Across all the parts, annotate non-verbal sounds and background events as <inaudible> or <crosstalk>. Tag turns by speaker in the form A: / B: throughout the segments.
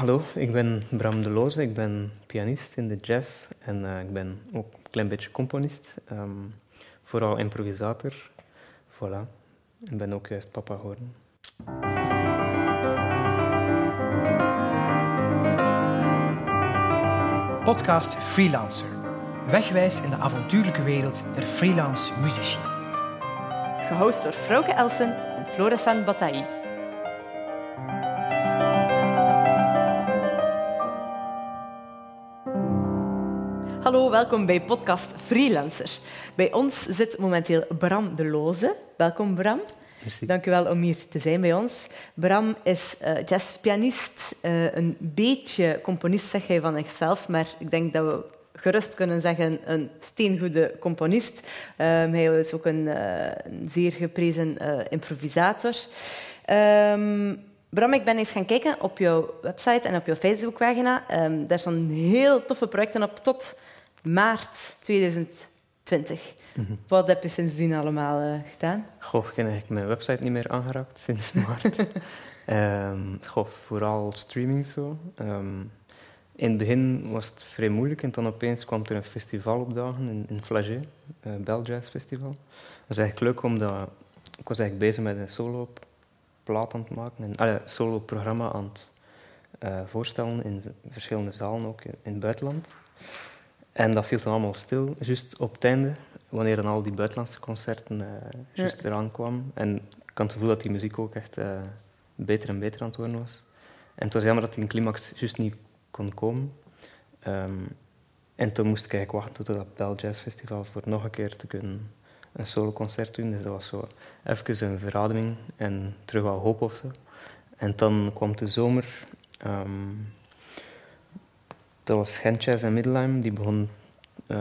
A: hallo, ik ben Bram de Loze. Ik ben pianist in de jazz en uh, ik ben ook een klein beetje componist. Um, vooral improvisator. Voilà. Ik ben ook juist papa geworden.
B: Podcast Freelancer. Wegwijs in de avontuurlijke wereld der freelance muzici.
C: Gehost door Frauke Elsen en Florissant Bataille. Hallo, welkom bij podcast Freelancer. Bij ons zit momenteel Bram de Loze. Welkom Bram.
A: Merci.
C: Dank u wel om hier te zijn bij ons. Bram is uh, jazzpianist, uh, een beetje componist, zeg hij van zichzelf, maar ik denk dat we gerust kunnen zeggen een steengoede componist. Um, hij is ook een, uh, een zeer geprezen improvisator. Um, Bram, ik ben eens gaan kijken op jouw website en op jouw Facebookpagina. Um, daar staan heel toffe projecten op tot maart 2020. Mm -hmm. Wat heb je sindsdien allemaal uh, gedaan?
A: Goh, ik heb eigenlijk mijn website niet meer aangeraakt sinds <laughs> maart. um, goh, vooral streaming zo. Um, in het begin was het vrij moeilijk en dan opeens kwam er een festival opdagen in, in Flagey, uh, Bell Jazz Festival. Dat was eigenlijk leuk omdat ik was eigenlijk bezig met een solo plaat aan het maken, een uh, solo programma aan het uh, voorstellen in verschillende zalen ook in, in het buitenland. En dat viel dan allemaal stil, juist op het einde, wanneer dan al die buitenlandse concerten uh, juist ja. eraan kwamen. En ik had het gevoel dat die muziek ook echt uh, beter en beter aan het worden was. En het was jammer dat die climax juist niet kon komen. Um, en toen moest ik eigenlijk wachten tot dat Bell Jazz Festival voor nog een keer te kunnen een soloconcert doen. Dus dat was zo even een verademing en terug wel hoop of zo. En dan kwam de zomer. Um, dat was Gent Jazz en Middelheim. Die begon uh,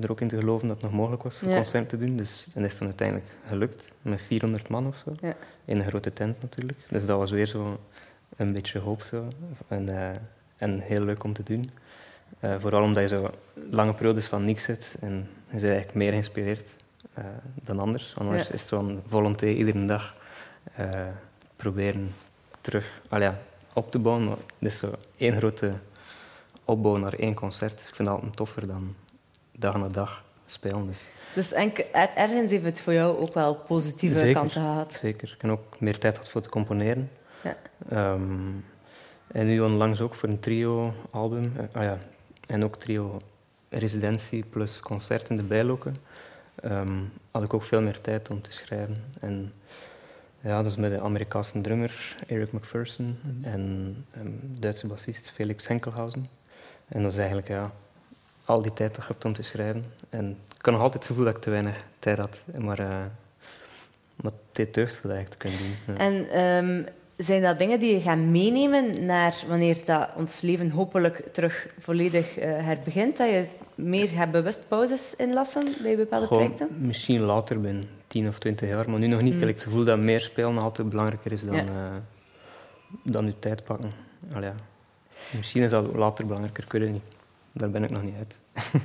A: er ook in te geloven dat het nog mogelijk was voor ja. concert te doen. Dus, en dat is toen uiteindelijk gelukt, met 400 man of zo.
C: Ja.
A: In een grote tent natuurlijk. Dus dat was weer zo een beetje hoop. Zo. En, uh, en heel leuk om te doen. Uh, vooral omdat je zo lange periodes van niks zit en je bent eigenlijk meer geïnspireerd uh, dan anders. Anders
C: Ja.
A: is het zo'n volonté iedere dag proberen terug al ja, op te bouwen. Het is zo één grote opbouw naar één concert. Ik vind dat altijd toffer dan dag na dag spelen. Dus
C: Dus enke, er, ergens heeft het voor jou ook wel positieve
A: Zeker.
C: kanten gehad.
A: zeker. Ik heb ook meer tijd gehad voor te componeren.
C: Ja.
A: Ehm, en nu onlangs ook voor een trio-album. Eh, ah ja, en ook trio-residentie plus concert in de bijloken. Ehm, had ik ook veel meer tijd om te schrijven. En ja, dus met de Amerikaanse drummer Eric McPherson en um, Duitse bassist Felix Henkelhausen. En dat is eigenlijk ja, al die tijd dat je hebt om te schrijven. En ik had nog altijd het gevoel dat ik te weinig tijd had. Maar, uh, maar dit deugt voor dat eigenlijk te kunnen doen. Ja.
C: En ehm, zijn dat dingen die je gaat meenemen naar wanneer dat ons leven hopelijk terug volledig uh, herbegint? Dat je meer gaat bewust pauzes inlassen bij bepaalde projecten?
A: Misschien later, binnen 10 of 20 jaar, maar nu nog niet.
C: Mm.
A: Ik gevoel dat meer spelen altijd belangrijker is dan,
C: Ja.
A: uh, dan je tijd pakken. Allee, ja. Misschien is dat later belangrijker, ik weet het niet. Daar ben ik nog niet uit. <laughs>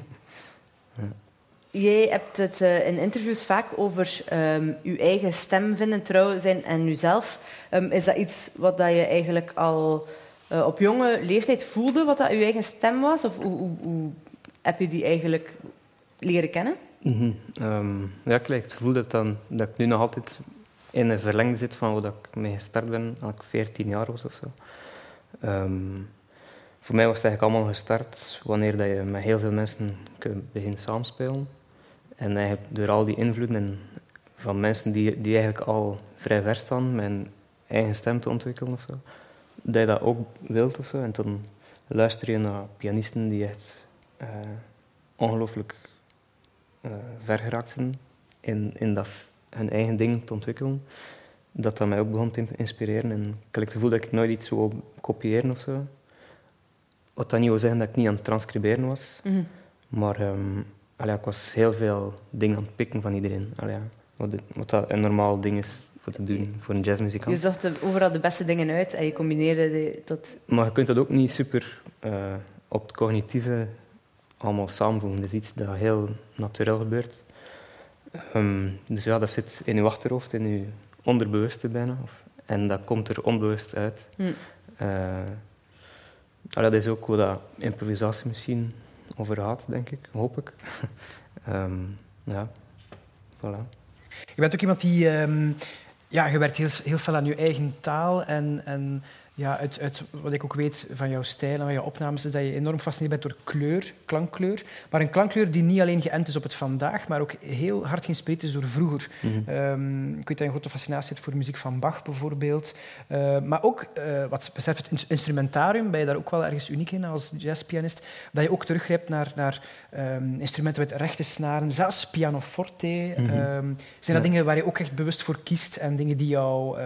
C: Jij hebt het uh, in interviews vaak over um, je eigen stem vinden, trouw zijn en jezelf. Um, is dat iets wat dat je eigenlijk al uh, op jonge leeftijd voelde, wat dat je eigen stem was? Of hoe, hoe, hoe heb je die eigenlijk leren kennen?
A: Mm -hmm. um, ja, ik het gevoel dat, dan, dat ik nu nog altijd in een verlengde zit van hoe dat ik mee gestart ben, als ik 14 jaar was of zo. Um, voor mij was het eigenlijk allemaal gestart wanneer dat je met heel veel mensen begint samenspelen. En eigenlijk door al die invloeden en van mensen die, die eigenlijk al vrij ver staan een eigen stem te ontwikkelen of zo, dat je dat ook wilt of zo. En dan luister je naar pianisten die echt uh, ongelooflijk uh, ver geraakt zijn in, in dat, hun eigen ding te ontwikkelen. Dat dat mij ook begon te inspireren. En ik heb het gevoel dat ik nooit iets zou kopiëren of zo. Wat dat niet wil zeggen dat ik niet aan het transcriberen was.
C: Mm -hmm.
A: Maar um, allee, ik was heel veel dingen aan het pikken van iedereen. Allee, wat, wat dat een normaal ding is voor te doen voor een jazzmuzikant.
C: Je zocht overal de beste dingen uit en je combineerde die tot...
A: Maar je kunt dat ook niet super uh, op het cognitieve allemaal samenvoegen. Dat is iets dat heel natuurlijk gebeurt. Um, dus ja, dat zit in je achterhoofd, in je onderbewuste bijna. Of, en dat komt er onbewust uit.
C: Hm.
A: Uh, dat is ook hoe improvisatie misschien over gaat, denk ik, hoop ik. <laughs> Ehm, ja, voilà.
B: Je bent ook iemand die... ehm, ja, je werkt heel, heel veel aan je eigen taal en... en ja, uit, uit wat ik ook weet van jouw stijl en van jouw opnames, is dat je enorm gefascineerd bent door kleur, klankkleur. Maar een klankkleur die niet alleen geënt is op het vandaag, maar ook heel hard geïnspireerd is door vroeger. Ehm, ik weet dat je een grote fascinatie hebt voor de muziek van Bach bijvoorbeeld. Eh, maar ook, eh, wat betreft het ins- instrumentarium, ben je daar ook wel ergens uniek in als jazzpianist. Dat je ook teruggrijpt naar, naar ehm, instrumenten met rechte snaren, zelfs pianoforte.
A: Mhm.
B: Ehm, zijn
A: Ja.
B: dat dingen waar je ook echt bewust voor kiest en dingen die jou eh,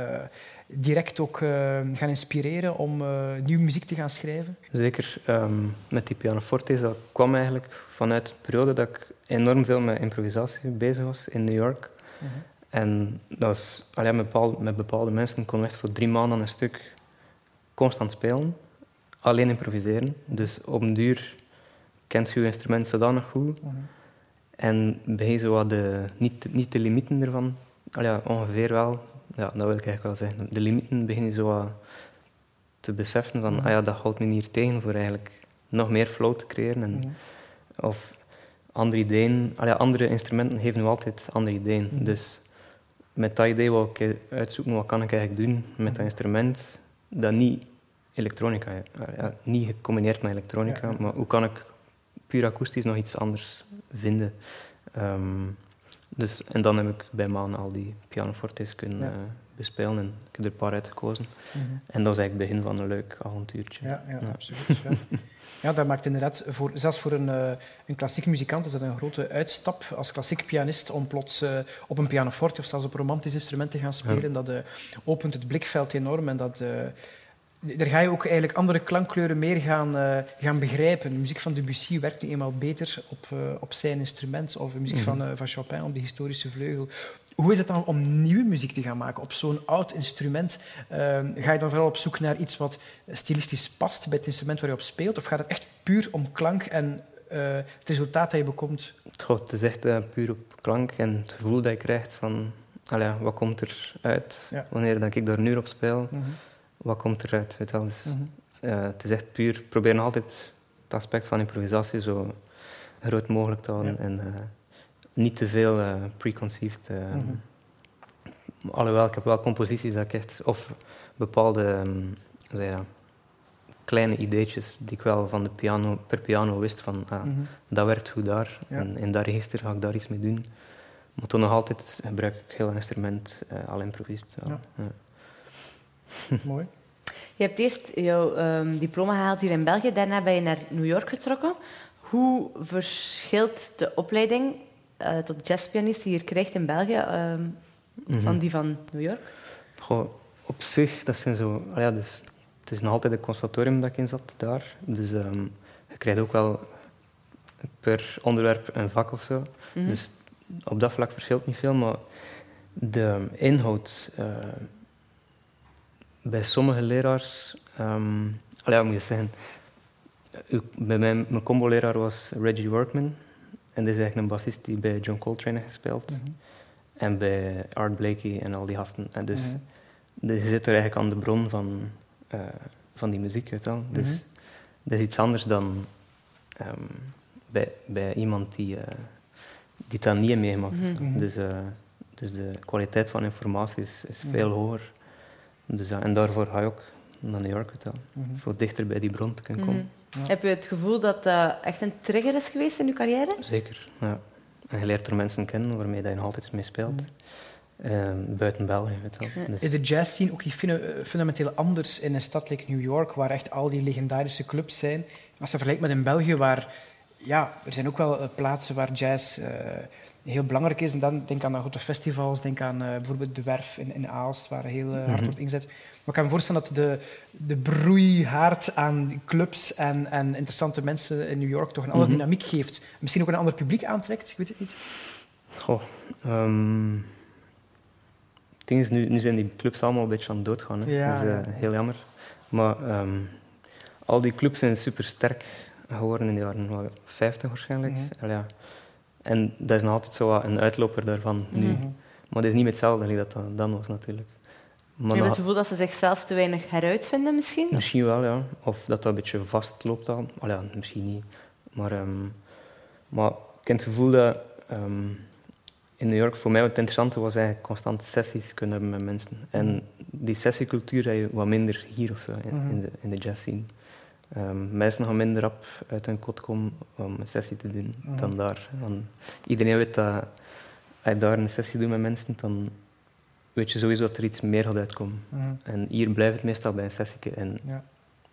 B: direct ook eh, gaan inspireren om eh, nieuwe muziek te gaan schrijven?
A: Zeker. ehm, met die pianofortes, dat kwam eigenlijk vanuit de periode dat ik enorm veel met improvisatie bezig was in New York. En dat was, allee, met, bepaalde, met bepaalde mensen kon ik echt voor drie maanden aan een stuk constant spelen. Alleen improviseren. Dus op een duur kent je je instrument zodanig goed. En ben je zo wat de, niet, niet de limieten ervan, allee, ja, ongeveer wel, ja, dat wil ik eigenlijk wel zeggen. De limieten begin je zo te beseffen van, ah ja, dat houdt me hier tegen voor eigenlijk nog meer flow te creëren. En. Of andere ideeën, allee, ja, andere instrumenten geven nu altijd andere ideeën. Dus met dat idee wou ik uitzoeken, wat kan ik eigenlijk doen met dat instrument dat niet elektronica, ja, niet gecombineerd met elektronica, maar hoe kan ik puur akoestisch nog iets anders vinden. Ehm, dus, en dan heb ik bij Maan al die pianofortes kunnen
B: Ja.
A: eh, bespelen en ik heb er een paar uitgekozen.
B: Mhm.
A: En dat was eigenlijk het begin van een leuk avontuurtje.
B: Ja, ja,
A: Ja.
B: absoluut. Ja. <laughs> ja, dat maakt inderdaad, voor, zelfs voor een, eh, een klassiek muzikant, is dat een grote uitstap als klassiek pianist om plots eh, op een pianoforte of zelfs op een romantisch instrument te gaan spelen. Dat opent het blikveld enorm en dat... daar ga je ook eigenlijk andere klankkleuren meer gaan, eh, gaan begrijpen. De muziek van Debussy werkt nu eenmaal beter op, eh, op zijn instrument, of de muziek
A: Mhm.
B: van, eh, van Chopin op de historische vleugel. Hoe is het dan om nieuwe muziek te gaan maken op zo'n oud instrument? Ehm, ga je dan vooral op zoek naar iets wat stilistisch past bij het instrument waar je op speelt? Of gaat het echt puur om klank en het resultaat dat je bekomt?
A: Goh, het is echt puur op klank en het gevoel dat je krijgt van allee, wat komt er uit
B: Ja.
A: wanneer dat ik daar nu op speel. Wat komt eruit? Weet wel. Dus,
B: Mhm.
A: eh, het is echt puur proberen altijd het aspect van improvisatie zo groot mogelijk te houden
B: Ja.
A: en eh, niet te veel eh, preconceived.
B: Mhm.
A: Alhoewel, ik heb wel composities dat ik echt, of bepaalde ehm, ja, kleine ideetjes die ik wel van de piano, per piano wist van ah,
B: Mhm.
A: dat werkt goed daar
B: Ja.
A: en in dat register ga ik daar iets mee doen. Maar toen nog altijd gebruik ik heel een instrument al improvist. Ja. <laughs>
B: Mooi.
C: Je hebt eerst jouw ehm, diploma gehaald hier in België, daarna ben je naar New York getrokken. Hoe verschilt de opleiding eh, tot jazzpianist die je hier krijgt in België ehm,
A: Mhm.
C: van die van New York?
A: Goh, op zich, dat zijn zo... ah Ja, dus, het is nog altijd een conservatorium dat ik in zat daar. Dus ehm, je krijgt ook wel per onderwerp een vak of zo.
C: Mhm.
A: Dus op dat vlak verschilt niet veel, maar de inhoud... eh, bij sommige leraars... ehm allee, moet je zeggen? Bij mijn, mijn combo-leraar was Reggie Workman. En dat is eigenlijk een bassist die bij John Coltrane heeft gespeeld.
B: Mhm.
A: En bij Art Blakey en al die gasten. En dus dus je zit er eigenlijk aan de bron van, eh, van die muziek. Weet wel. Dus
B: Mhm.
A: dat is iets anders dan ehm, bij, bij iemand die, eh, die dat niet heeft meegemaakt.
B: Mhm.
A: Dus, eh, dus de kwaliteit van informatie is, is veel hoger. Dus, ja, en daarvoor ga je ook naar New York, wel.
B: Mhm.
A: voor dichter bij die bron te kunnen komen.
C: Mhm.
B: Ja.
C: Heb je het gevoel dat dat echt een trigger is geweest in je carrière?
A: Zeker. Ja. En je leert er mensen kennen waarmee dat je nog altijd mee speelt.
B: Mhm.
A: Ehm, buiten België, weet je wel.
C: Ja.
A: Dus-
B: Is de jazz scene ook eh, fundamenteel anders in een stad like New York, waar echt al die legendarische clubs zijn? Als je vergelijkt met in België, waar ja, er zijn ook wel eh, plaatsen waar jazz eh, heel belangrijk is. En dan denk aan de grote festivals, denk aan eh, bijvoorbeeld de Werf in, in Aalst, waar heel hard
A: Mhm.
B: wordt ingezet. Maar ik kan me voorstellen dat de, de broeihaard aan clubs en, en interessante mensen in New York toch een andere
A: Mhm.
B: dynamiek geeft. Misschien ook een ander publiek aantrekt, ik weet het niet.
A: Goh, ehm, het ding is, nu, nu zijn die clubs allemaal een beetje aan het doodgaan. Hè.
B: Ja,
A: dat is heel jammer. Maar ehm, al die clubs zijn super sterk geworden in de jaren wat, 50 waarschijnlijk.
B: Mhm.
A: Ja. En dat is nog altijd zo een uitloper daarvan nu.
B: Mhm.
A: Maar het is niet meer hetzelfde als dat dat dan was natuurlijk. Maar
C: je
A: nog-
C: het gevoel dat ze zichzelf te weinig heruitvinden misschien?
A: Misschien wel, ja. Of dat dat een beetje vastloopt al. Al ja, misschien niet. Maar, ehm, maar ik heb het gevoel dat ehm, in New York voor mij het interessante was eigenlijk constant sessies kunnen hebben met mensen. En die sessiecultuur heb je wat minder hier of zo, in,
B: Mhm.
A: in, de, in de jazz scene. Ehm, mensen gaan minder rap uit hun kot komen om een sessie te doen
B: Mhm.
A: dan daar. Want iedereen weet dat als je daar een sessie doet met mensen, dan weet je sowieso dat er iets meer gaat uitkomen.
B: Mhm.
A: En hier blijft het meestal bij een sessie. En
B: Ja.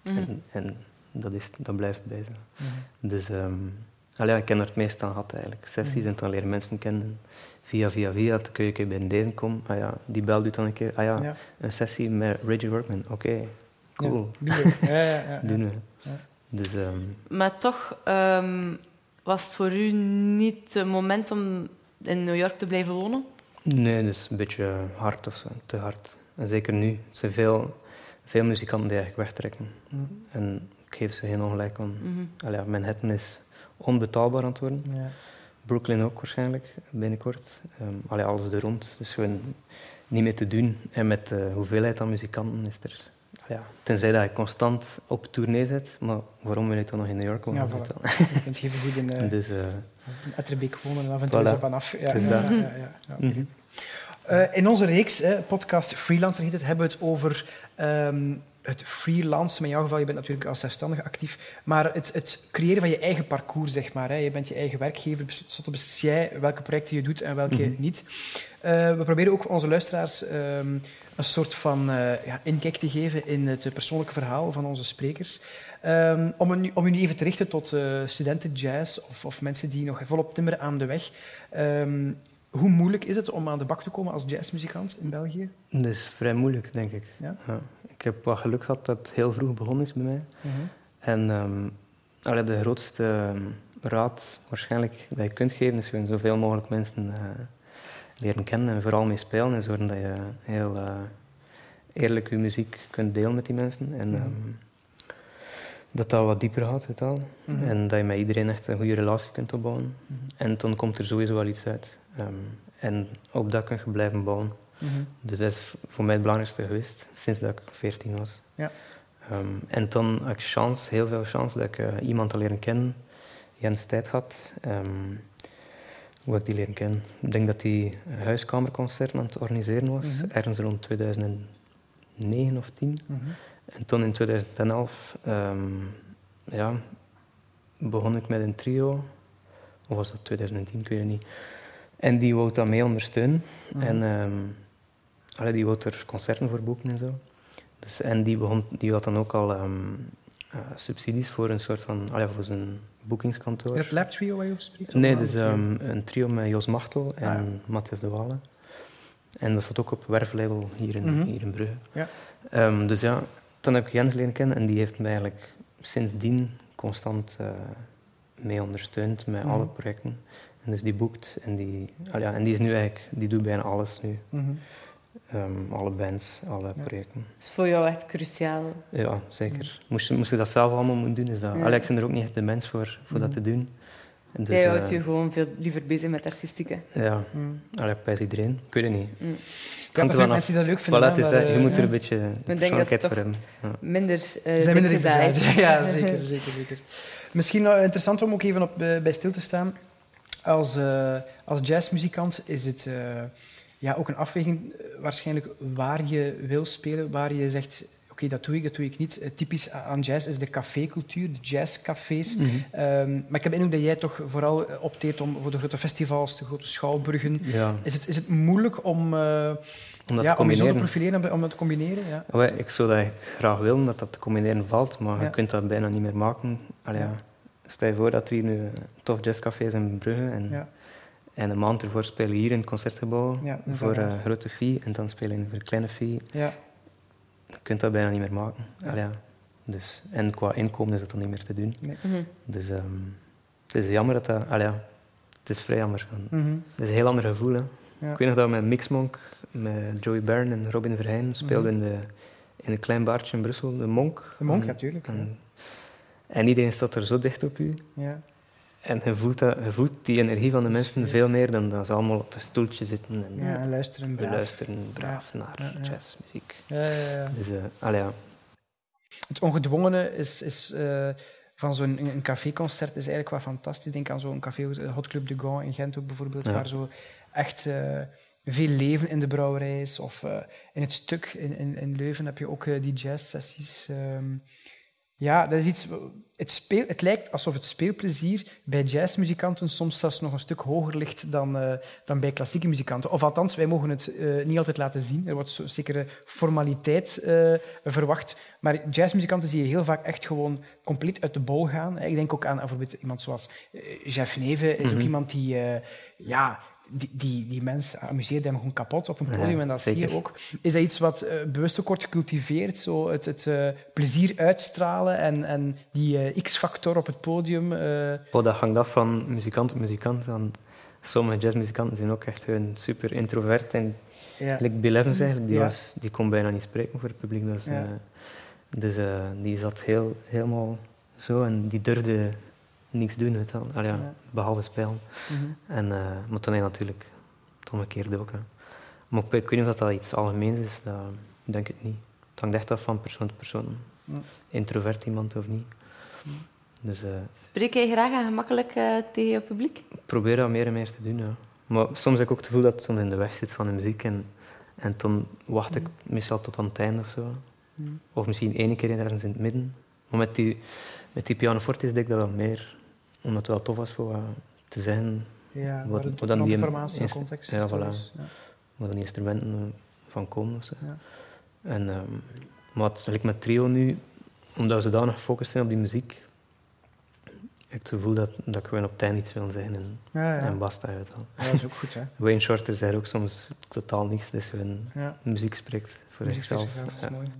A: En, en dat, is, dat blijft bij zo. Dus ehm allee, ik ken er het meest aan gehad eigenlijk. Sessies en dan leren mensen kennen. Via, via, via, dan kun je een keer bij deze komen. Ah ja, die bel doet dan een keer. Ah ja,
B: Ja.
A: een sessie met Reggie Workman. Oké, cool.
B: Ja, <laughs> doen we. Ja, ja,
A: Dus ehm,
C: Maar toch ehm, was het voor u niet het moment om in New York te blijven wonen?
A: nee, dus een beetje hard of zo, te hard. En zeker nu. Er zijn veel, veel muzikanten die eigenlijk wegtrekken.
B: Mhm.
A: En ik geef ze geen ongelijk. Allee, ja, Manhattan is onbetaalbaar aan het worden.
B: Ja.
A: Brooklyn ook waarschijnlijk, binnenkort. Um, allee, alles er rond. Dus gewoon niet meer te doen. En met de hoeveelheid aan muzikanten is er... Ja, tenzij dat je constant op tournee bent, maar waarom wil je dan nog in New York wonen?
B: Ja, voilà.
A: je <laughs>
B: Je kunt even goed in,
A: wel?
B: eh
A: Dus, eh,
B: in Etterbeek wonen en af en toe
A: Voilà.
B: eens op en af. Ja, ja, ja,
A: mhm.
B: Eh, in onze reeks, podcast Freelancer heet het, hebben we het over ehm, het freelancen. Maar in jouw geval, je bent natuurlijk als zelfstandige actief. Maar het, het creëren van je eigen parcours, zeg maar. Hè. Je bent je eigen werkgever, tenslotte beslis jij welke projecten je doet en welke
A: Mhm.
B: niet. Eh, we proberen ook onze luisteraars ehm, een soort van eh, ja, inkijk te geven in het persoonlijke verhaal van onze sprekers. Ehm, om, u, nu- om u even te richten tot eh, studenten jazz of, of mensen die nog volop timmeren aan de weg. Ehm, hoe moeilijk is het om aan de bak te komen als jazzmuzikant in België?
A: dat is vrij moeilijk, denk ik.
B: Ja?
A: Ik heb wat geluk gehad dat het heel vroeg begonnen is bij mij. En ehm, allee, de grootste ehm, raad waarschijnlijk dat je kunt geven is gewoon zoveel mogelijk mensen eh, leren kennen en vooral mee spelen en zorgen dat je heel eh, eerlijk je muziek kunt delen met die mensen. En
B: Mhm.
A: ehm, dat dat wat dieper gaat, je wel.
B: Mhm.
A: En dat je met iedereen echt een goede relatie kunt opbouwen.
B: Mhm.
A: En dan komt er sowieso wel iets uit. En op dat kun je blijven bouwen.
B: Mhm.
A: Dus dat is voor mij het belangrijkste geweest, sinds dat ik 14 was.
B: Ja.
A: Ehm, en dan had ik chance, heel veel chance, dat ik eh, iemand al leren kennen. Jens tijd had. Ehm, hoe ik die leren kennen? Ik denk dat hij huiskamerconcerten aan het organiseren was,
B: Mhm.
A: ergens rond 2009 of 10.
B: Mhm.
A: En toen in 2011 ehm, ja, begon ik met een trio. Of was dat 2010, ik weet het niet. En die wou dat mee ondersteunen. En allee, die wou er concerten voor boeken en zo. Dus, en die, begon, die had dan ook al ehm, eh, subsidies voor een soort van, allee, voor zijn boekingskantoor.
B: Het Lab Trio waar je over spreekt?
A: Nee, dus
B: een
A: trio met Jos Machtel en
B: Ah, ja.
A: Matthias de Walen. En dat zat ook op werflabel hier in,
B: Mhm.
A: hier in Brugge.
B: Ja.
A: Ehm, dus ja, toen heb ik Jens leren kennen en die heeft mij eigenlijk sindsdien constant eh, mee ondersteund met
B: Mhm.
A: alle projecten. En dus die boekt en die, ah ja, en die is nu eigenlijk, die doet bijna alles nu.
B: Mhm.
A: Ehm, alle bands, alle
B: Ja.
A: projecten.
C: Dat is voor jou echt cruciaal.
A: Ja, zeker. Moest, je- moest je dat zelf allemaal moeten doen, is dat...
C: Ja.
A: Allee, ik ben er ook niet echt de mens voor, voor dat
B: Mhm.
A: te doen. En dus,
C: Jij
A: eh,
C: houdt je gewoon veel liever bezig met artistieke.
A: Ja, allee, bij iedereen. Ik weet het niet.
C: Mm.
B: Ja,
A: er
B: natuurlijk
A: vanaf.
B: mensen die dat leuk vinden.
A: Voilà, is
B: maar,
A: dat. je
B: eh,
A: moet er
B: ja.
A: een beetje persoonlijkheid voor hebben. Ja.
C: Minder uh,
B: Ze zijn minder. <laughs> Ja,
C: zeker.
B: zeker, zeker. Misschien interessant om ook even op, bij stil te staan. Als, uh, als jazzmuzikant is het uh, ja, ook een afweging waarschijnlijk waar je wil spelen, waar je zegt, oké, okay, dat doe ik, dat doe ik niet. Uh, typisch aan jazz is de cafécultuur, de jazzcafés.
A: Mm -hmm.
B: um, maar ik heb de indruk dat jij toch vooral opteert om voor de grote festivals, de grote schouwburgen.
A: Ja.
B: Is, het, is het moeilijk om... Uh,
A: om dat
B: ja,
A: te combineren.
B: Om je zo te profileren, om dat te combineren? Ja.
A: Ik zou dat graag willen, dat dat te combineren valt, maar
B: ja.
A: je kunt dat bijna niet meer maken. Allee, ja. Stel je voor dat er hier nu een tof jazzcafé is in Brugge en,
B: ja.
A: En een maand ervoor spelen hier in het concertgebouw voor een grote fee en dan spelen voor een kleine fee.
B: Ja.
A: Je kunt dat bijna niet meer maken. Allee, dus, en qua inkomen is dat dan niet meer te doen.
B: Nee.
C: Mm -hmm.
A: Dus um, het is jammer dat dat... Allee, het is vrij jammer.
B: Mm -hmm.
A: Het is een heel ander gevoel. Hè.
B: Ja.
A: Ik weet nog dat we met Mixmonk, met Joey Byrne en Robin Verheyen speelden mm -hmm. in, de, in een klein baartje in Brussel, de Monk.
B: De Monk, natuurlijk.
A: En, en, iedereen staat er zo dicht op u.
B: Ja.
A: En je voelt, dat, je voelt die energie van de mensen veel meer dan dat ze allemaal op een stoeltje zitten en
B: Ja, en luisteren
A: we
B: braaf.
A: luisteren braaf naar
B: Ja, ja.
A: jazzmuziek.
B: Ja, ja, ja.
A: Dus, eh allee, ja.
B: Het ongedwongene is, is, eh, van zo'n caféconcert is eigenlijk wel fantastisch. Denk aan zo'n café, eh, Hot Club de Gaunt in Gent ook bijvoorbeeld, waar zo echt eh, veel leven in de brouwerij is. Of eh, in het stuk in, in, in Leuven heb je ook eh, die jazzsessies. Ehm, ja, dat is iets... Het, speel, het lijkt alsof het speelplezier bij jazzmuzikanten soms zelfs nog een stuk hoger ligt dan, eh, dan bij klassieke muzikanten. Of althans, wij mogen het eh, niet altijd laten zien. Er wordt zo'n zekere formaliteit eh, verwacht. Maar jazzmuzikanten zie je heel vaak echt gewoon compleet uit de bol gaan. Ik denk ook aan bijvoorbeeld iemand zoals Jeff Neve, is ook
A: Mhm.
B: iemand die... ja, die, die, die mensen amuseert hem gewoon kapot op een
A: Ja,
B: podium. en dat zie je ook. Is dat iets wat eh, bewust ook wordt gecultiveerd? Zo het, het eh, plezier uitstralen en, en die eh, X-factor op het podium?
A: Oh, dat hangt af van muzikant tot muzikant. Dan, sommige jazzmuzikanten zijn ook echt gewoon super introvert. En
B: ja.
A: Like Bill Evans eigenlijk, die,
B: Ja.
A: was, die kon bijna niet spreken voor het publiek. Dus, dus die zat heel, helemaal zo en die durfde niks doen, weet wel. Allee, ja,
B: Ja.
A: behalve spelen.
B: Mhm.
A: En, eh, maar hij natuurlijk het omgekeerde ook. Hè. Maar ik weet niet of dat iets algemeens is, dat denk ik niet. Het hangt echt af van persoon tot persoon. Introvert iemand of niet. Dus eh,
C: Spreek jij graag en gemakkelijk eh, tegen je publiek?
A: ik probeer dat meer en meer te doen. Ja. Maar soms heb ik ook het gevoel dat het soms in de weg zit van de muziek. En, en dan wacht ik meestal tot aan het einde of zo. Of misschien één keer ergens in het midden. Maar met die, met die pianoforte deed ik dat wel meer. Omdat het wel tof was voor te zijn.
B: Ja,
A: Wat-
B: wat,
A: dan die
B: informatie context.
A: ja, voilà.
B: ja.
A: Waar dan die instrumenten van komen. Of zo.
B: Ja.
A: En, ehm, maar het, like met trio nu, omdat we zodanig gefocust zijn op die muziek, heb ik het gevoel dat, dat ik gewoon op einde iets wil zeggen en,
B: Ja, ja.
A: en basta. Wel.
B: Ja, dat is ook goed, hè. <laughs>
A: Wayne Shorter zei ook soms totaal niks, dus
B: Ja.
A: muziek spreekt voor
B: Muziek voor
A: zichzelf.
B: is
A: Ja.
B: mooi.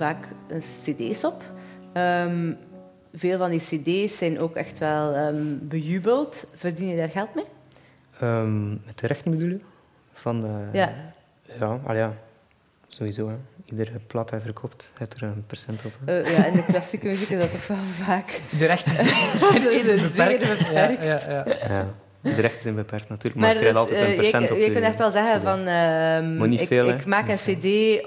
C: Vaak cd's op. Ehm, veel van die cd's zijn ook echt wel ehm, bejubeld. Verdien je daar geld mee?
A: Ehm, met de rechten bedoel je? Van de,
C: Ja.
A: Ja, al ja, sowieso. Hè. Iedere plaat hij verkoopt, heeft er een percent op.
C: Eh, ja, in de klassieke muziek is dat toch wel vaak.
B: De rechten zijn <laughs>
C: Dat is
B: zeer
C: zeer
B: beperkt.
C: beperkt.
B: Ja, ja, ja.
A: Ja. De rechten zijn beperkt natuurlijk, maar,
C: Maar
A: je
C: dus,
A: altijd een
C: eh, je,
A: percent op
C: je kunt echt wel zeggen
A: CD.
C: van... ehm, ik,
A: veel,
C: ik maak een cd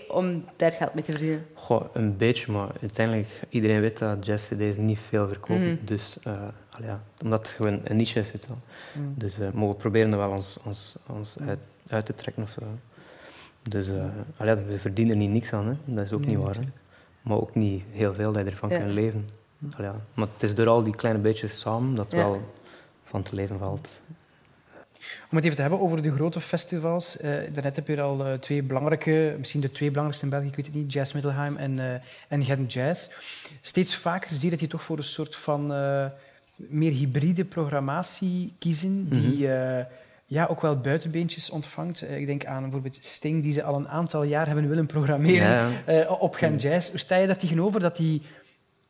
C: om daar geld mee te verdienen.
A: Goh, een beetje, maar uiteindelijk, iedereen weet dat jazz-cd's niet veel verkopen.
C: Mhm.
A: Dus, eh, ja, omdat het gewoon een niche is. Je.
B: Mm.
A: Dus eh, maar we proberen er wel ons, ons, ons uit, uit te trekken of zo. Dus we verdienen er niet niks aan, hè. dat is ook
B: Nee,
A: niet waar. Hè. Maar ook niet heel veel dat je ervan
C: Ja.
A: kunt leven. Al ja. Maar het is door al die kleine beetjes samen dat
C: Ja.
A: wel van te leven valt.
B: Om het even te hebben over de grote festivals. Eh daarnet heb je al eh, twee belangrijke, misschien de twee belangrijkste in België, ik weet het niet, Jazz Middelheim en, eh, en Gent Jazz. Steeds vaker zie je dat je toch voor een soort van meer hybride programmatie kiezen, die eh, ja, ook wel buitenbeentjes ontvangt. Ik denk aan bijvoorbeeld Sting, die ze al een aantal jaar hebben willen programmeren
A: Ja,
B: op Gent Jazz. Hoe sta je daar tegenover dat die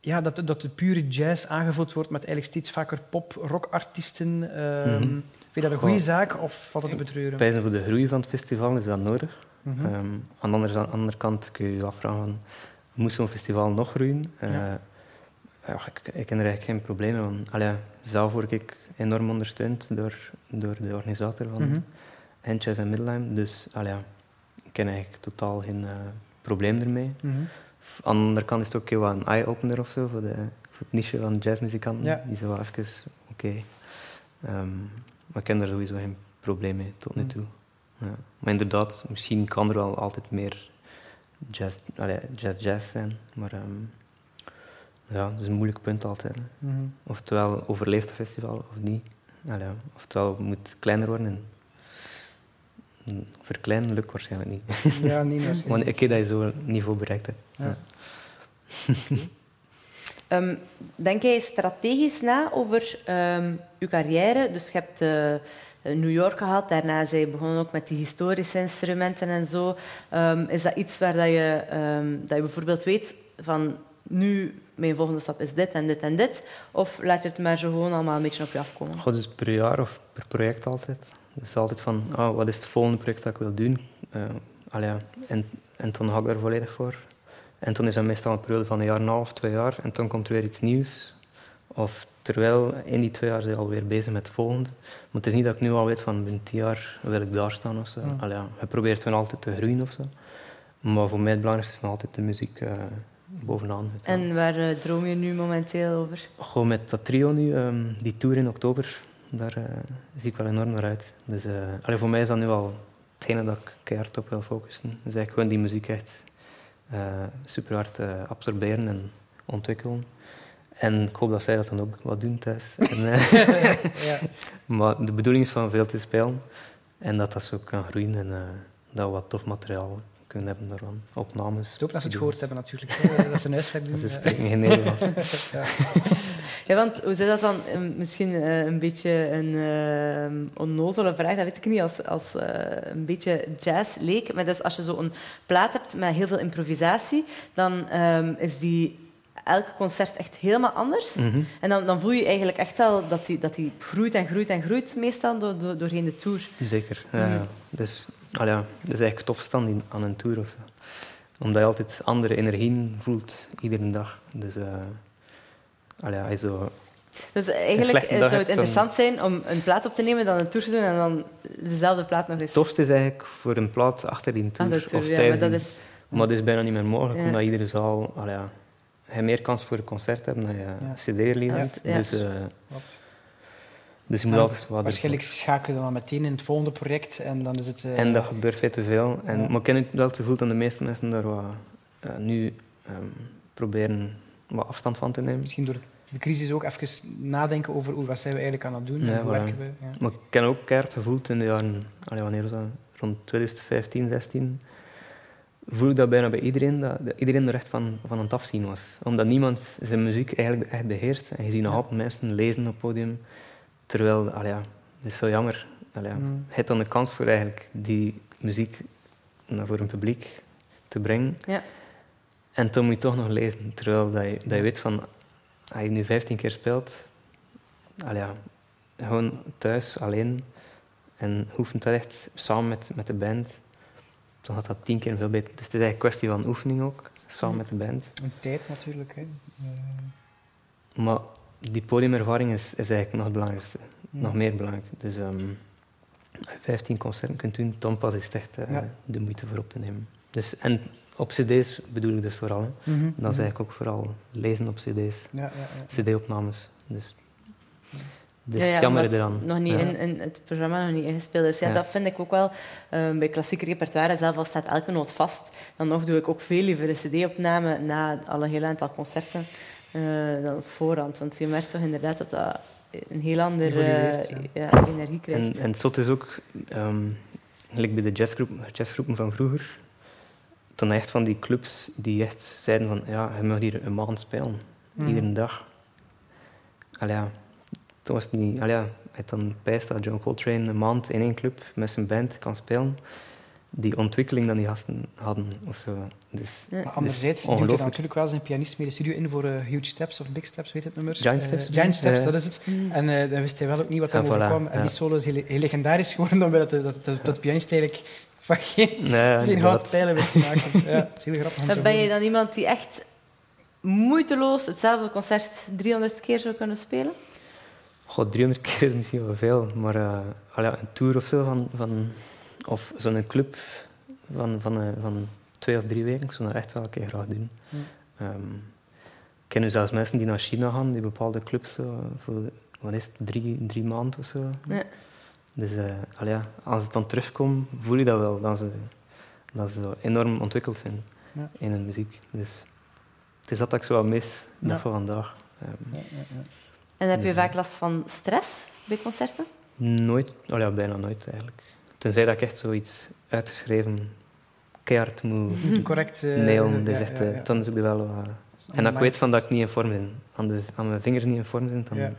B: ja, dat, dat de pure jazz aangevuld wordt met eigenlijk steeds vaker pop-rockartiesten. Ehm
A: Mhm.
B: Vind je dat een goede zaak of valt dat te betreuren?
A: Pijzen voor de groei van het festival is dat nodig.
B: Mhm.
A: Ehm, aan, de andere, aan de andere kant kun je je afvragen, van, moest zo'n festival nog groeien. Eh,
B: Ja.
A: ja, ik, ik ken er eigenlijk geen probleem mee. Allee, zelf word ik enorm ondersteund door, door de organisator van
B: Mhm.
A: Handjazz en Middelheim. Dus allee, ik ken eigenlijk totaal geen eh, probleem ermee.
B: Mhm.
A: Aan de andere kant is het ook wat een eye-opener of zo voor, de, voor het niche van jazzmuzikanten.
B: Ja.
A: Die zo wel even, oké. Ehm, maar ik ken daar sowieso geen probleem mee tot nu
B: Mm.
A: toe. Ja. Maar inderdaad, misschien kan er wel altijd meer jazz, allee, jazz, jazz zijn. Maar ehm, ja, dat is een moeilijk punt altijd.
B: Mhm.
A: Oftewel overleeft het festival of niet. Allee, het moet kleiner worden. En, verkleinen lukt waarschijnlijk niet. <laughs>
B: Ja, niet meer.
A: Want ik heb dat je zo'n niveau bereikt hebt.
B: Ja. <laughs>
C: Ehm, denk jij strategisch na over ehm je carrière? Dus je hebt eh, New York gehad, daarna zijn je begonnen ook met die historische instrumenten en zo. Ehm, is dat iets waar dat je, ehm, dat je bijvoorbeeld weet van nu mijn volgende stap is dit en dit en dit? Of laat je het maar zo gewoon allemaal een beetje op je afkomen?
A: Goh, dus per jaar of per project altijd. Dus altijd van, ah, wat is het volgende project dat ik wil doen? Ja. en, en dan ga ik daar volledig voor. En toen is dat meestal een periode van een jaar en een half, twee jaar. En dan komt er weer iets nieuws. Of terwijl in die twee jaar zijn alweer bezig met het volgende. Maar het is niet dat ik nu al weet van binnen tien jaar wil ik daar staan of zo. Allee, ja. Je probeert gewoon altijd te groeien of zo. Maar voor mij het belangrijkste is nog altijd de muziek eh, bovenaan.
C: En waar eh, droom je nu momenteel over?
A: Gewoon met dat trio nu, ehm, die tour in oktober, daar eh, zie ik wel enorm naar uit. Dus, allee, voor mij is dat nu al hetgene dat ik keihard op wil focussen. Dus eigenlijk gewoon die muziek echt eh, super hard absorberen en ontwikkelen. En ik hoop dat zij dat dan ook wat doen thuis. <laughs> En, <laughs>
B: ja.
A: maar de bedoeling is van veel te spelen en dat dat zo kan groeien en dat we wat tof materiaal kunnen hebben daarvan. Opnames.
B: Ook dat ze het gehoord hebben natuurlijk. Dat ze een huiswerk <laughs> doen.
A: Ze spreken geen Nederlands.
B: Ja.
C: Ja, want hoe zit dat dan? Eh, Misschien eh, een beetje een eh, onnozele vraag, dat weet ik niet, als, als eh, een beetje jazz leek. Maar dus als je zo een plaat hebt met heel veel improvisatie, dan ehm, is die elke concert echt helemaal anders.
A: Mhm.
C: En dan, dan voel je eigenlijk echt wel dat die, dat die groeit en groeit en groeit, meestal door, door, doorheen de tour.
A: Zeker. Ja,
C: Mm.
A: ja. Dus al ja, dat is eigenlijk het tofste aan, aan een tour. Of zo. Omdat je altijd andere energieën voelt, iedere dag. Dus uh, zo...
C: Dus eigenlijk zou het interessant zijn om een plaat op te nemen, dan een tour te doen en dan dezelfde plaat nog eens.
A: Het tofste is eigenlijk voor een plaat achter die tour, of
C: ja,
A: tijdens
C: maar dat is...
A: Maar dat is bijna niet meer mogelijk,
C: Ja.
A: omdat iedere zaal... Al ja, je meer kans voor een concert hebt dan je
B: Ja.
A: cd-release hebt.
C: ja.
A: Dus, eh,
B: Klopt.
A: dus je moet altijd wat
B: Waarschijnlijk schakelen we dan meteen in het volgende project en dan is het... eh,
A: En dat gebeurt veel te veel. En,
B: Ja.
A: Maar ik het wel te voelen dat de meeste mensen daar wat, eh, nu ehm, proberen wat afstand van te nemen.
B: Misschien door de crisis ook even nadenken over hoe, wat zijn we eigenlijk aan het doen
A: Ja,
B: en hoe
A: voilà.
B: werken we. Ja.
A: Maar ik ken ook keihard gevoeld in de jaren, allee, wanneer was dat? Rond 2015, 16. Voel ik dat bijna bij iedereen, dat, dat iedereen er echt van, van aan het afzien was. Omdat niemand zijn muziek eigenlijk echt beheerst. En je ziet nog
B: Ja.
A: altijd mensen lezen op het podium. Terwijl, allee, ja, dat is zo jammer. Allee, ja.
B: Mm.
A: Je hebt dan de kans voor eigenlijk die muziek naar voor een publiek te brengen.
C: Ja.
A: En toen moet je toch nog lezen. Terwijl dat je, dat je weet van, als je nu 15 keer speelt, ja, gewoon thuis, alleen, en oefent dat echt samen met, met de band, dan gaat dat tien keer veel beter. Dus het is eigenlijk een kwestie van oefening ook, samen met de band.
B: En tijd natuurlijk. Hè. Eh,
A: Maar die podiumervaring is, is eigenlijk nog het belangrijkste.
B: ja.
A: Nog meer belangrijk. Dus ehm, als je 15 concerten kunt doen, dan pas is het echt eh,
B: Ja.
A: de moeite voor op te nemen. Dus, en op cd's bedoel ik dus vooral. Hè.
B: Mhm,
A: Dat is eigenlijk ook vooral lezen op cd's,
B: Ja, ja, ja.
A: cd-opnames. Dus dat is
C: Ja, ja,
A: het jammer eraan.
C: nog niet
A: Ja.
C: in, in het programma nog niet ingespeeld is. Ja,
A: Ja.
C: Dat vind ik ook wel eh, bij klassiek repertoire. Zelf al staat elke noot vast. Dan nog doe ik ook veel liever een cd-opname na al een heel aantal concerten eh, dan op voorhand. Want je merkt toch inderdaad dat dat een heel andere eh, energie krijgt.
A: En, en het zot is ook, ehm gelijk bij de jazzgroep, jazzgroepen van vroeger, toen echt van die clubs die echt zeiden van, ja, je mag hier een maand spelen,
B: Mhm.
A: iedere dag. Allee, ja, toen was het niet, allee, ja, dan pijst dat John Coltrane een maand in één club met zijn band kan spelen. Die ontwikkeling dat die gasten hadden, of zo. Dus,
C: Ja.
B: Maar anderzijds
A: Dus
B: duwt hij dan natuurlijk wel zijn pianist mee de studio in voor eh, Huge Steps of Big Steps, weet het nummer?
A: Giant
B: Eh,
A: Steps.
B: Giant Steps, dat is het.
C: Mm.
B: En eh, dan wist hij wel ook niet wat hem
A: Ja, voilà.
B: En
A: ja.
B: die solo is heel, heel legendarisch geworden, omdat dat, dat, dat, dat pianist eigenlijk van geen,
A: Nee,
B: geen houtpijlen wist te maken. <laughs> Ja, dat is heel grappig
C: Ben je dan iemand die echt moeiteloos hetzelfde concert 300 keer zou kunnen spelen?
A: God, 300 keer is misschien wel veel, maar eh, al ja, een tour of zo van, van of zo'n club van, van, eh, van twee of drie weken, ik zou dat echt wel een keer graag doen.
B: Ja.
A: Ehm, ik ken nu zelfs mensen die naar China gaan, die bepaalde clubs zo, voor wat is het, drie, drie maanden of zo.
C: Ja.
A: Dus eh, al ja, als het dan terugkomt, voel je dat wel, dat ze, dat ze zo enorm ontwikkeld zijn
B: Ja.
A: in hun muziek. Dus het is dat dat ik zo mis,
B: Ja.
A: van vandaag. Ehm,
B: Ja, ja, ja.
C: En heb je
A: Ja.
C: vaak last van stress bij concerten?
A: Nooit, oh ja, bijna nooit eigenlijk. Tenzij dat ik echt zoiets uitgeschreven keihard moet <laughs>
B: Correct. eh,
A: nailen. Dus
B: ja,
A: echt,
B: ja,
A: eh,
B: ja.
A: dan zoek ik wel
B: is
A: En als ik weet van dat ik niet in vorm ben, aan, de, aan mijn vingers niet in vorm zijn, dan,
B: Ja.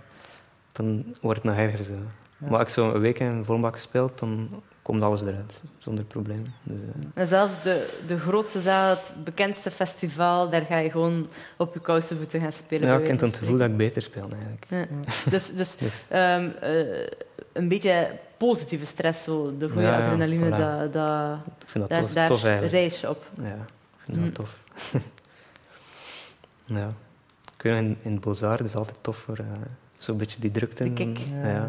A: dan wordt het nog erger. Zo. Maar als ik zo een week in een volbak gespeeld, dan komt alles eruit, zonder probleem. Dus, eh,
C: En zelfs de, de grootste zaal, het bekendste festival, daar ga je gewoon op je koude voeten gaan spelen.
A: ja, ik heb het gevoel dat ik beter speel eigenlijk.
C: Dus, dus
A: Dus,
C: ehm, eh, een beetje positieve stress, zo, de goede
A: Ja,
C: adrenaline,
A: voilà.
C: dat, dat,
A: ik vind dat
C: daar,
A: tof,
C: daar
A: tof
C: reis je op.
A: Ja, ik vind dat
C: Mm.
A: tof. <laughs> ja. Ik weet nog, in, in Bozar, dat is altijd tof voor eh, zo'n beetje die drukte.
C: De
A: en-
C: kick.
A: Ja, ja.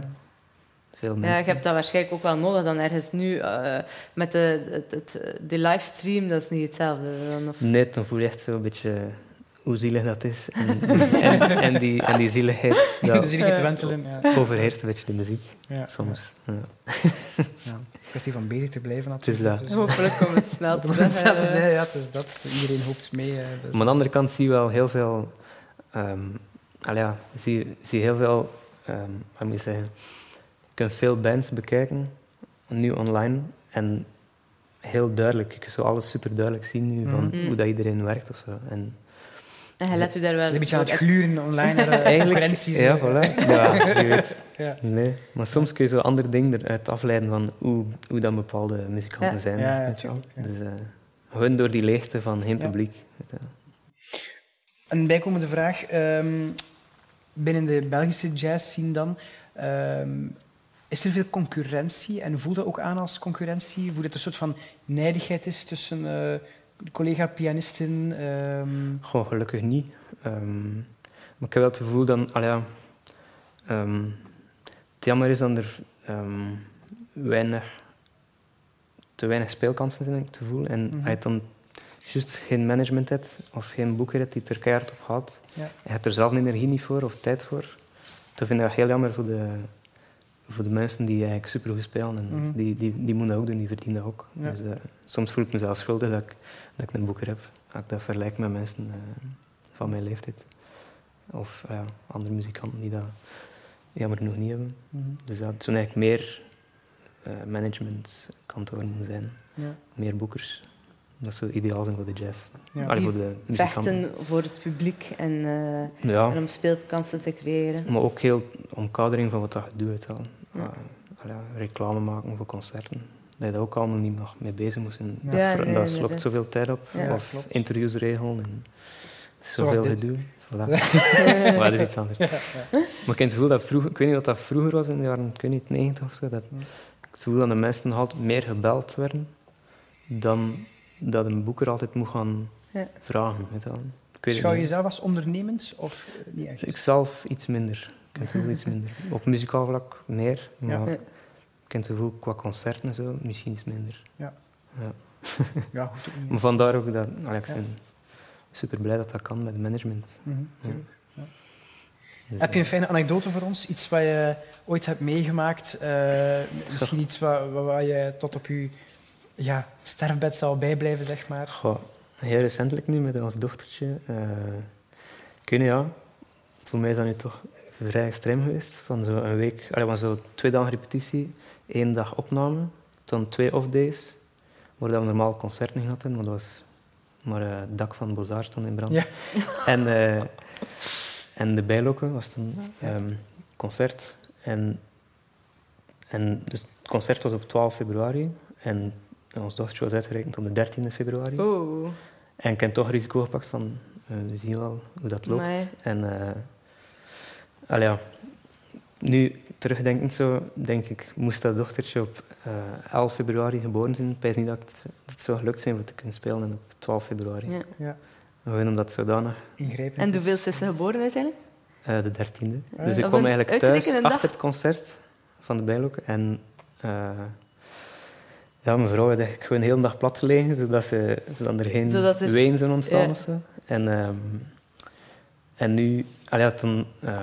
A: Veel
C: Ja, je hebt dat waarschijnlijk ook wel nodig dan ergens nu eh, met de, het, het, de livestream, dat is niet hetzelfde. Dan, of...
A: Nee, dan voel je echt zo een beetje hoe zielig dat is. En, en, en, die, en die zieligheid, <laughs>
B: De
A: dat
B: zielige te wentelen. Ja.
A: overheerst een beetje de muziek,
B: Ja.
A: soms. Ja.
B: Ja. Kwestie van bezig te blijven
A: Het is
B: natuurlijk. Dus,
C: Hopelijk komt het snel <laughs>
B: eh,
C: terug.
B: nee, ja, het is dat. Iedereen hoopt mee. eh, dus-
A: Maar aan de andere kant zie je wel heel veel... ehm al ja, zie, zie heel veel... ehm wat moet je zeggen? Je kunt veel bands bekijken, nu online, en heel duidelijk. Je kunt zo alles super duidelijk zien nu, van
C: Mhm.
A: hoe dat iedereen werkt of zo. En
C: let u daar wel
B: een beetje aan het gluren online naar <laughs> de
A: Eigenlijk, ja,
B: eh.
A: voilà. Ja, je weet. <laughs>
B: Ja.
A: Nee, maar soms kun je zo andere dingen eruit afleiden van hoe, hoe dan bepaalde muzikanten
C: Ja.
A: zijn.
B: Ja, ja,
A: weet je wel.
B: tuurlijk, ja.
A: Dus eh, gewoon door die leegte van geen
B: Ja.
A: publiek.
B: Een bijkomende vraag. ehm, binnen de Belgische jazz scene dan, ehm, is er veel concurrentie en voel dat ook aan als concurrentie? Voel dat er een soort van nijdigheid is tussen eh, collega-pianisten?
A: Goh, gelukkig niet. Ehm, maar ik heb wel het gevoel dat... Ja, ehm, het jammer is dat er weinig, te weinig speelkansen zijn, het gevoel. En als je dan juist geen management hebt of geen boeker hebt die er keihard op gaat,
B: Ja.
A: je hebt er zelf energie niet voor of tijd voor, dan vind ik dat heel jammer voor de, voor de mensen die eigenlijk supergoed spelen. En
B: Mhm.
A: die, die, die moeten dat ook doen, die verdienen dat ook.
B: Ja.
A: Dus, eh, soms voel ik mezelf schuldig dat ik, dat ik een boeker heb. Als ik dat vergelijk met mensen eh, van mijn leeftijd. Of eh, andere muzikanten die dat jammer genoeg niet hebben.
B: mhm,
A: Dus dat zou eigenlijk meer eh managementkantoren moeten zijn.
B: ja.
A: Meer boekers. Dat zou ideaal zijn voor de jazz.
B: Ja.
A: Allee, voor de
C: vechten voor het publiek en, eh,
A: Ja,
C: en om speelkansen te creëren.
A: maar ook heel omkadering van wat dat je doet. je wel.
C: Ja.
A: Ah, allee, reclame maken voor concerten. Dat je daar ook allemaal niet nog mee bezig moet zijn.
B: Ja.
A: Dat
C: nee,
A: slokt zoveel tijd op.
C: Ja,
A: of
B: klopt.
A: interviews regelen. En zoveel gedoe. Voilà. <laughs> maar dat is iets anders.
B: Ja, ja.
A: Maar ik heb het gevoel dat vroeger, ik weet niet wat dat vroeger was in de jaren ik weet niet, 90 of zo, dat, ik heb het gevoel dat de mensen altijd meer gebeld werden dan dat een boeker altijd moet gaan
C: Ja.
A: vragen. Weet je wel. Ik weet het
B: Schouw je jezelf als ondernemend of niet echt?
A: Ik zelf iets minder. Ik heb het gevoel iets minder. Op muzikaal vlak meer, maar
B: Ja.
A: Ik heb het gevoel qua concerten en zo misschien iets minder.
B: Ja.
A: Ja.
B: Ja, hoeft ook niet.
A: Maar vandaar ook dat ik
B: Ja.
A: super blij dat dat kan met het management.
B: Mhm,
A: Ja. Dus,
B: Heb je een
A: eh,
B: fijne anekdote voor ons? Iets wat je ooit hebt meegemaakt? eh, misschien iets wat, wat je tot op je ja, sterfbed zal bijblijven, zeg maar.
A: Goh, heel recentelijk nu met ons dochtertje. eh ik weet niet, ja, voor mij is dat nu toch vrij extreem geweest. Van zo een week, allee, van zo twee dagen repetitie, één dag opname, dan twee off-days, waar we normaal concerten gehad hebben, maar dat was maar eh, het dak van Bozar stond in brand.
B: Ja. <laughs>
A: En, eh, en de bijlokken was dan ehm, concert. En, en dus het concert was op 12 februari en ons dochtertje was uitgerekend op de 13 februari.
C: Oeh,
A: En ik heb toch risico gepakt van, eh, we zien wel hoe dat loopt. En eh ja, nu, terugdenkend zo, denk ik, moest dat dochtertje op eh 11 februari geboren zijn. Ik weet niet dat het, dat het zou gelukt zijn om te kunnen spelen en op 12 februari.
C: Ja.
B: Ja,
A: Gewoon omdat het zodanig
B: ingrijpend.
C: En hoeveel is ze geboren uiteindelijk?
A: Eh, de dertiende.
B: Ah,
A: dus ik kwam eigenlijk thuis
C: dag?
A: achter het concert van de Bijlokken. En eh, ja, mijn vrouw had eigenlijk gewoon de hele dag plat gelegen, zodat, ze, zodat er geen
C: Zodat er-
A: ween zou ontstaan
C: Ja.
A: of zo. En, ehm, en nu, toen, eh,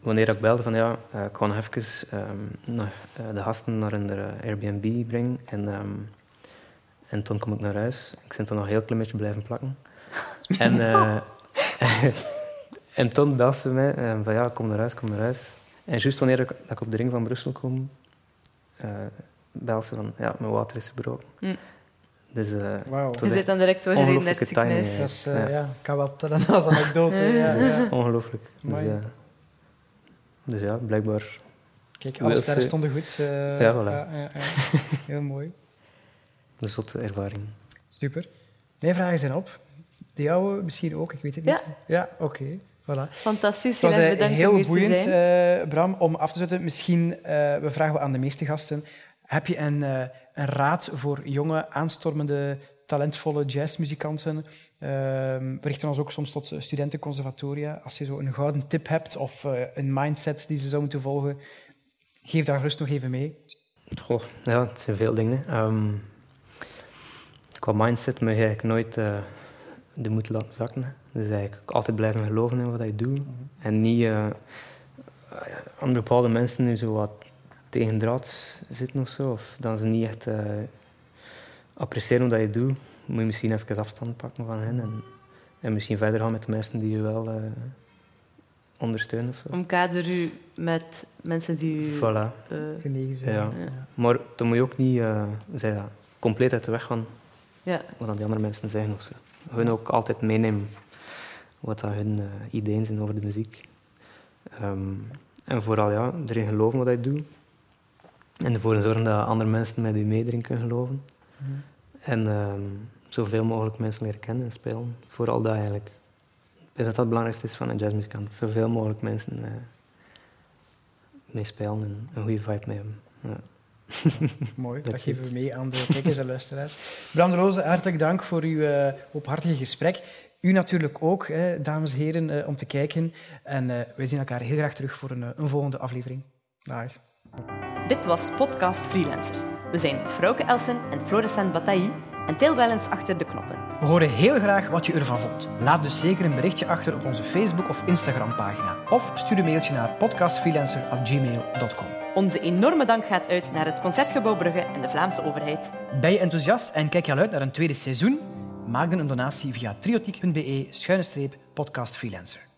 A: wanneer ik belde van ja, eh, ik ga nog even ehm, naar, eh, de gasten naar hun Airbnb brengen. En, ehm, en toen kom ik naar huis. Ik ben toen nog een heel klein beetje blijven plakken. <laughs> en, <laughs> en toen belde ze mij van ja, kom naar huis, kom naar huis. En juist wanneer ik, dat ik op de ring van Brussel kom, eh belde ze van ja, mijn water is gebroken.
C: Hm.
A: Dus eh,
B: Wauw.
A: Tot
C: Je zit dan direct doorgereden naar het ziekenhuis.
B: Dat is, eh,
A: Ja.
B: ja. ik kan wel tellen als anekdote. ja, ja. <laughs>
A: ongelooflijk. Dus, eh, dus ja, blijkbaar
B: Kijk, alle sterren stonden goed. eh,
A: Ja, voilà.
B: ja, ja. Heel mooi.
A: een zotte ervaring.
B: Super. Mijn vragen zijn op. De jouwe misschien ook, ik weet het niet.
C: Ja.
B: Ja, oké. Voilà.
C: Fantastisch, heel
B: eh,
C: bedankt
B: heel
C: om hier
B: boeiend,
C: te zijn.
B: eh, Bram. Om af te sluiten, misschien, eh, we vragen we aan de meeste gasten, heb je een, eh, een raad voor jonge, aanstormende, talentvolle jazzmuzikanten? Eh, we richten ons ook soms tot studentenconservatoria. Als je zo een gouden tip hebt of eh, een mindset die ze zou moeten volgen, geef daar gerust nog even mee.
A: Goh, ja, het zijn veel dingen. Ehm, qua mindset moet je eigenlijk nooit eh, de moed laten zakken. Dus eigenlijk altijd blijven geloven in wat je doet. En niet eh, aan bepaalde mensen nu zo wat tegen draad zitten of zo. Of dat ze niet echt eh, appreciëren wat je doet. Moet je misschien even afstand pakken van hen. En, en misschien verder gaan met de mensen die je wel eh, ondersteunen of zo.
C: Omkader u met mensen die u...
A: Voilà.
C: eh,
B: Genegen zijn.
A: Ja. Maar dan moet je ook niet eh, dat, compleet uit de weg gaan
C: ja.
A: wat dan die andere mensen zeggen. Of zo. Hun ook altijd meenemen wat dat hun ideeën zijn over de muziek. Ehm, en vooral ja, erin geloven wat je doet. En ervoor zorgen dat andere mensen met je mee erin kunnen geloven. En ehm, zoveel mogelijk mensen leren kennen en spelen. Vooral dat eigenlijk. Ik denk dat dat het belangrijkste is van een jazzmuzikant. Zoveel mogelijk mensen eh mee spelen en een goede vibe mee hebben. Ja. <laughs>
B: Mooi,
A: Dat
B: geven we mee aan de kijkers en luisteraars. Bram de Roze, hartelijk dank voor uw openhartige gesprek. U natuurlijk ook, hè, dames en heren, eh, om te kijken. En wij zien elkaar heel graag terug voor een, een volgende aflevering. Dag.
C: Dit was Podcast Freelancer. We zijn Frauke Elsen en Florissant Bataille en Til Wellens achter de knoppen.
B: We horen heel graag wat je ervan vond. Laat dus zeker een berichtje achter op onze Facebook- of Instagram-pagina. Of stuur een mailtje naar podcastfreelancer.gmail.com.
C: Onze enorme dank gaat uit naar het Concertgebouw Brugge en de Vlaamse overheid.
B: Ben je enthousiast en kijk je al uit naar een tweede seizoen? Maak dan een donatie via triotiek.be-podcastfreelancer.